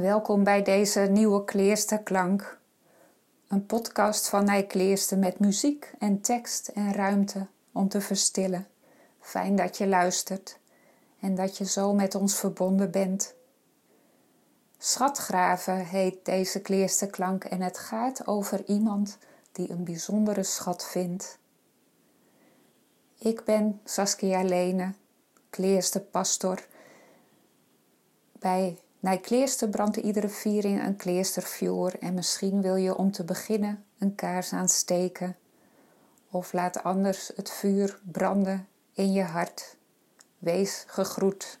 Welkom bij deze nieuwe Kleersterklank. Een podcast van Nijkleerster met muziek en tekst en ruimte om te verstillen. Fijn dat je luistert en dat je zo met ons verbonden bent. Schatgraven heet deze Kleersterklank en het gaat over iemand die een bijzondere schat vindt. Ik ben Saskia Lene, kleersterpastor. Bij Nijkleerster brandt iedere viering een kleerstervuur en misschien wil je om te beginnen een kaars aansteken. Of laat anders het vuur branden in je hart. Wees gegroet.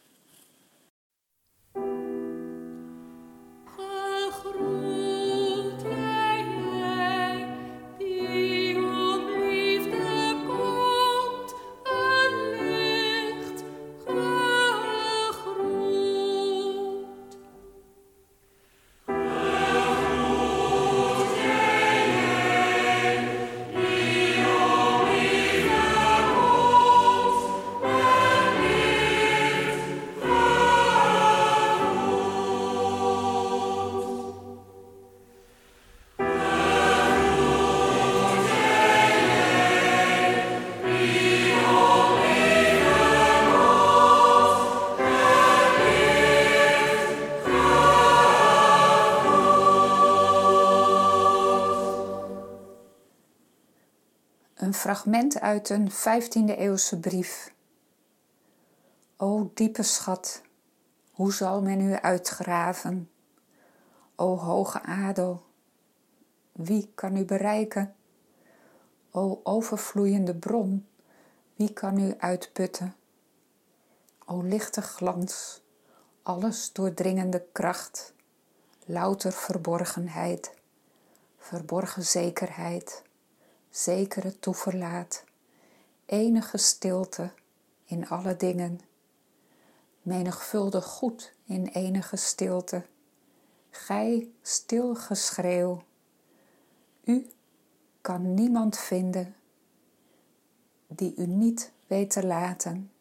Fragment uit een 15e eeuwse brief. O diepe schat, hoe zal men u uitgraven? O hoge adel, wie kan u bereiken? O overvloeiende bron, wie kan u uitputten? O lichte glans, alles doordringende kracht, louter verborgenheid, verborgen zekerheid zekere toeverlaat, enige stilte in alle dingen, menigvuldig goed in enige stilte, gij stil geschreeuw, u kan niemand vinden die u niet weet te laten.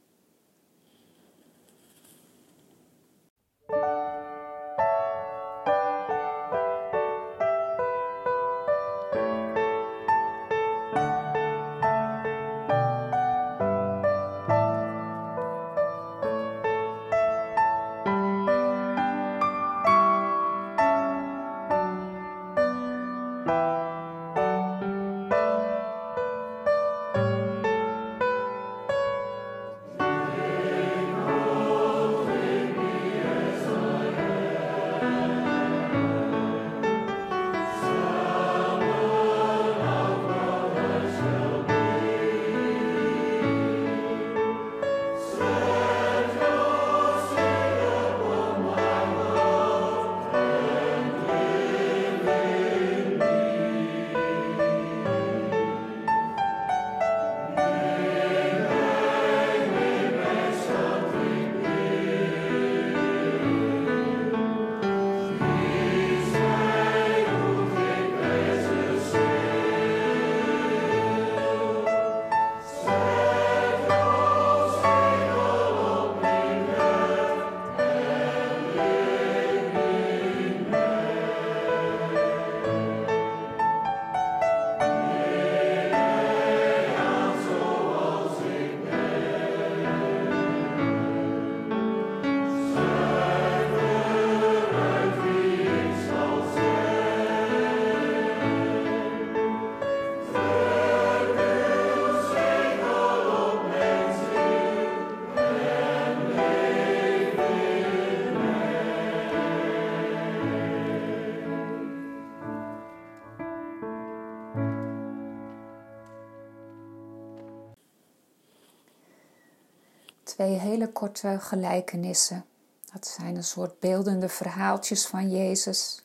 Twee hele korte gelijkenissen. Dat zijn een soort beeldende verhaaltjes van Jezus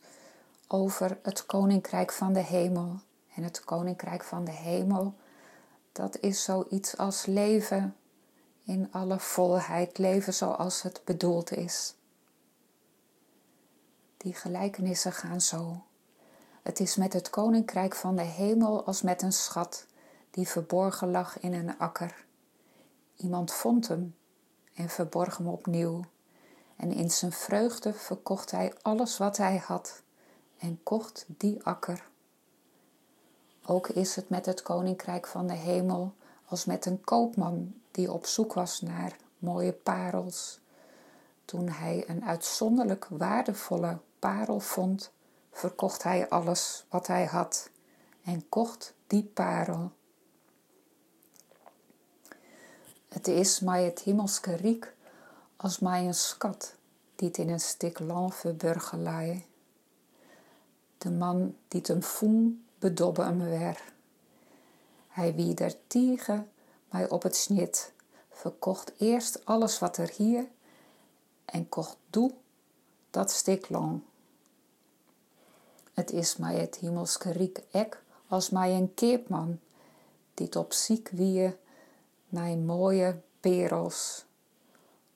over het koninkrijk van de hemel. En het koninkrijk van de hemel, dat is zoiets als leven in alle volheid, leven zoals het bedoeld is. Die gelijkenissen gaan zo. Het is met het koninkrijk van de hemel als met een schat die verborgen lag in een akker. Iemand vond hem en verborg hem opnieuw. En in zijn vreugde verkocht hij alles wat hij had en kocht die akker. Ook is het met het koninkrijk van de hemel als met een koopman die op zoek was naar mooie parels. Toen hij een uitzonderlijk waardevolle parel vond, verkocht hij alles wat hij had en kocht die parel. Het is mij het hemelske riek als mij een schat die in een stik land verburgen laai. De man die hem voen bedobbe hem weer. Hij wie der mij op het snit, verkocht eerst alles wat er hier en kocht doe dat stik lang. Het is mij het hemelske riek ek als mij een keepman, die op ziek wie mijn mooie perels.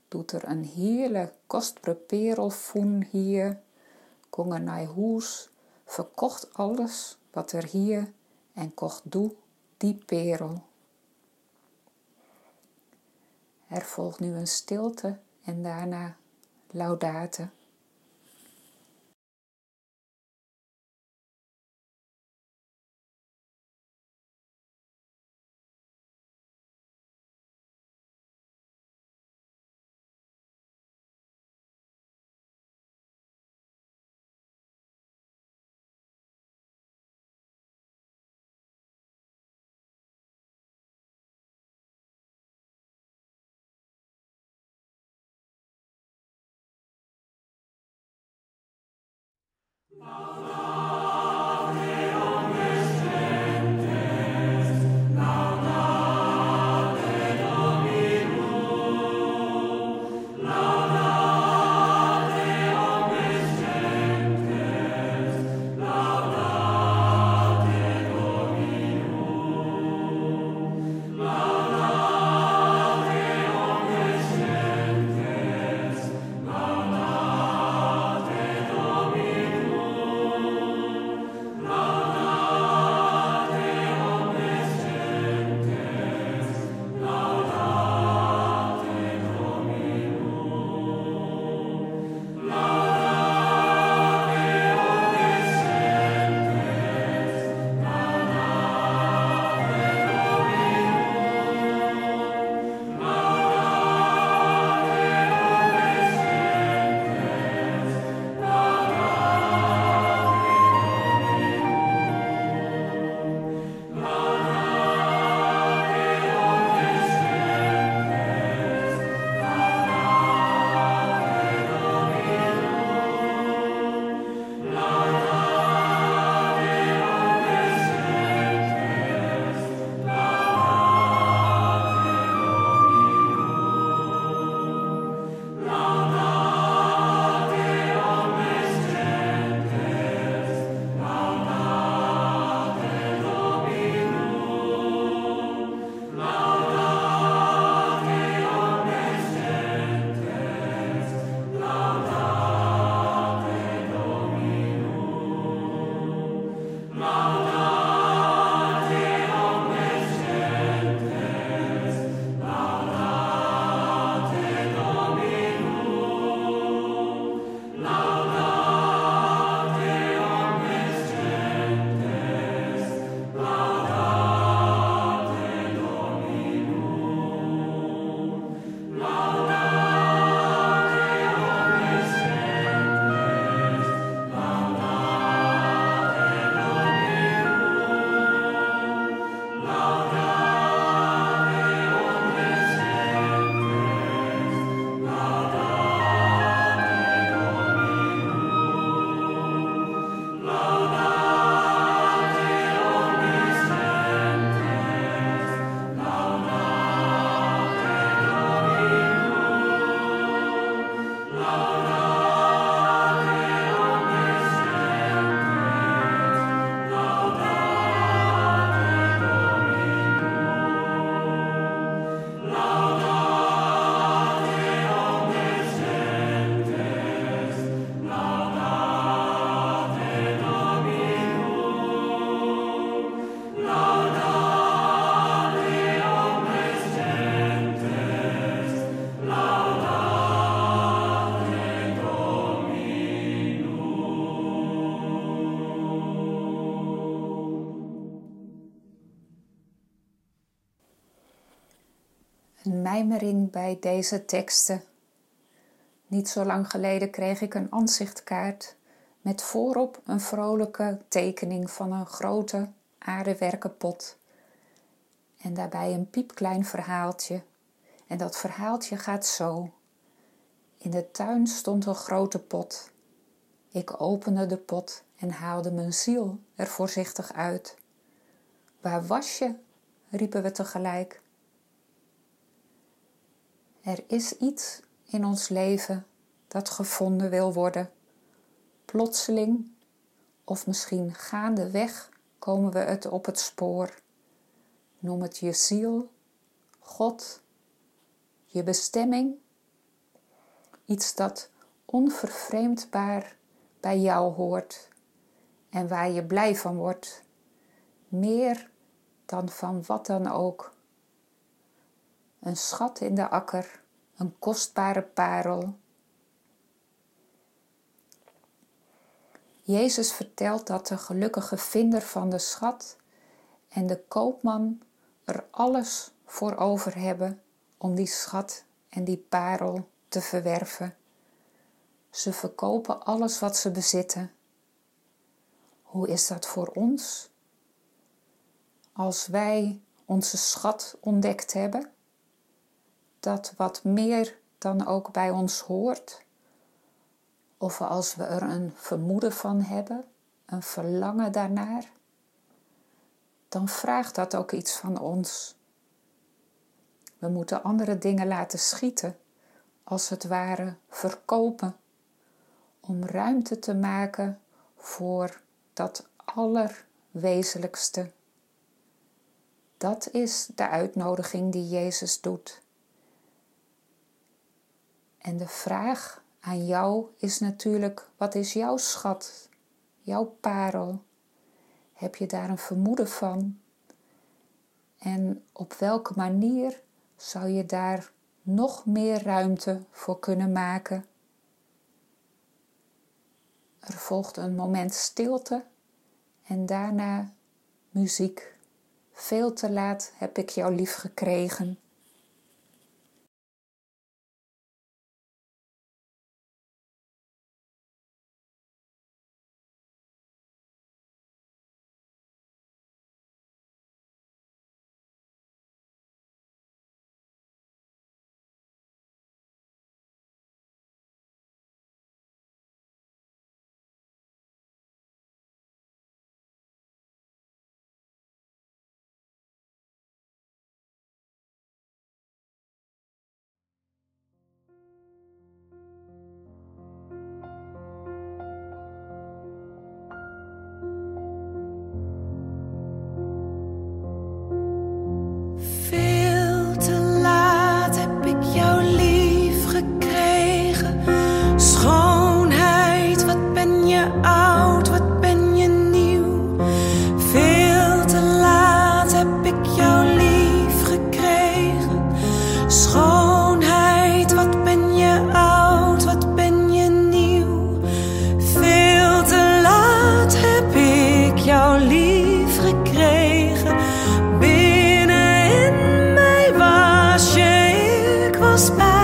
Doet er een hele kostbare perel voen hier, kon er naar hoes, verkocht alles wat er hier en kocht doe die perel. Er volgt nu een stilte en daarna laudate. Mijmering bij deze teksten. Niet zo lang geleden kreeg ik een aanzichtkaart met voorop een vrolijke tekening van een grote aardewerken pot. En daarbij een piepklein verhaaltje. En dat verhaaltje gaat zo. In de tuin stond een grote pot. Ik opende de pot en haalde mijn ziel er voorzichtig uit. Waar was je? riepen we tegelijk. Er is iets in ons leven dat gevonden wil worden. Plotseling, of misschien gaandeweg, komen we het op het spoor. Noem het je ziel, God, je bestemming, iets dat onvervreemdbaar bij jou hoort en waar je blij van wordt, meer dan van wat dan ook. Een schat in de akker, een kostbare parel. Jezus vertelt dat de gelukkige vinder van de schat en de koopman er alles voor over hebben om die schat en die parel te verwerven. Ze verkopen alles wat ze bezitten. Hoe is dat voor ons? Als wij onze schat ontdekt hebben, dat wat meer dan ook bij ons hoort, of als we er een vermoeden van hebben, een verlangen daarnaar, dan vraagt dat ook iets van ons. We moeten andere dingen laten schieten, als het ware verkopen, om ruimte te maken voor dat allerwezenlijkste. Dat is de uitnodiging die Jezus doet. En de vraag aan jou is natuurlijk: wat is jouw schat, jouw parel? Heb je daar een vermoeden van? En op welke manier zou je daar nog meer ruimte voor kunnen maken? Er volgt een moment stilte en daarna muziek. Veel te laat heb ik jou lief gekregen. close.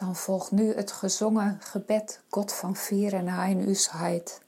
Dan volgt nu het gezongen gebed God van vier en.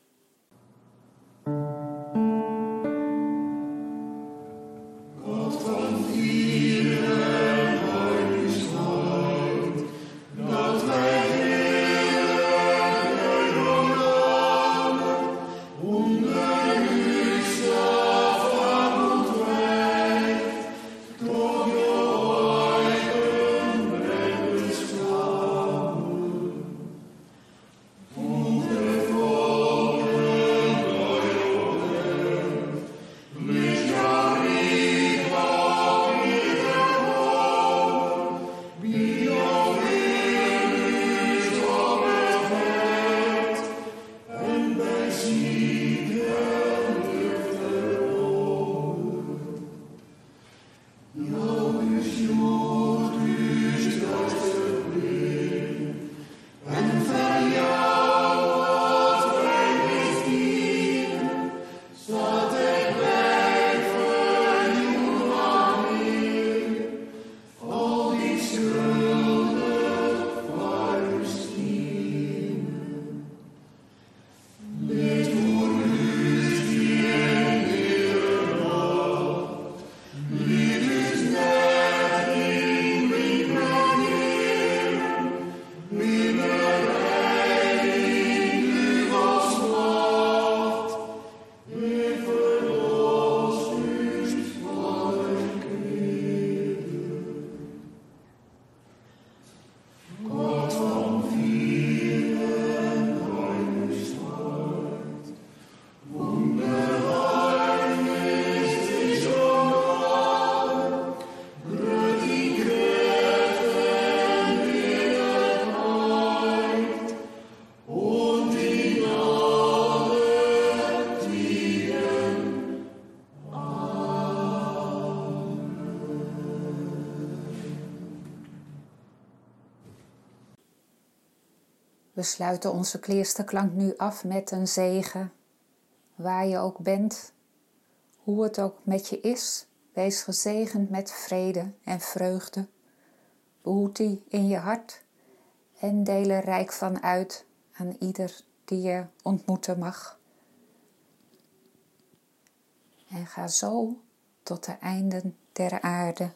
We sluiten onze kleersterklank nu af met een zegen. Waar je ook bent, hoe het ook met je is, wees gezegend met vrede en vreugde. Behoed die in je hart en deel er rijk van uit aan ieder die je ontmoeten mag. En ga zo tot de einden der aarde.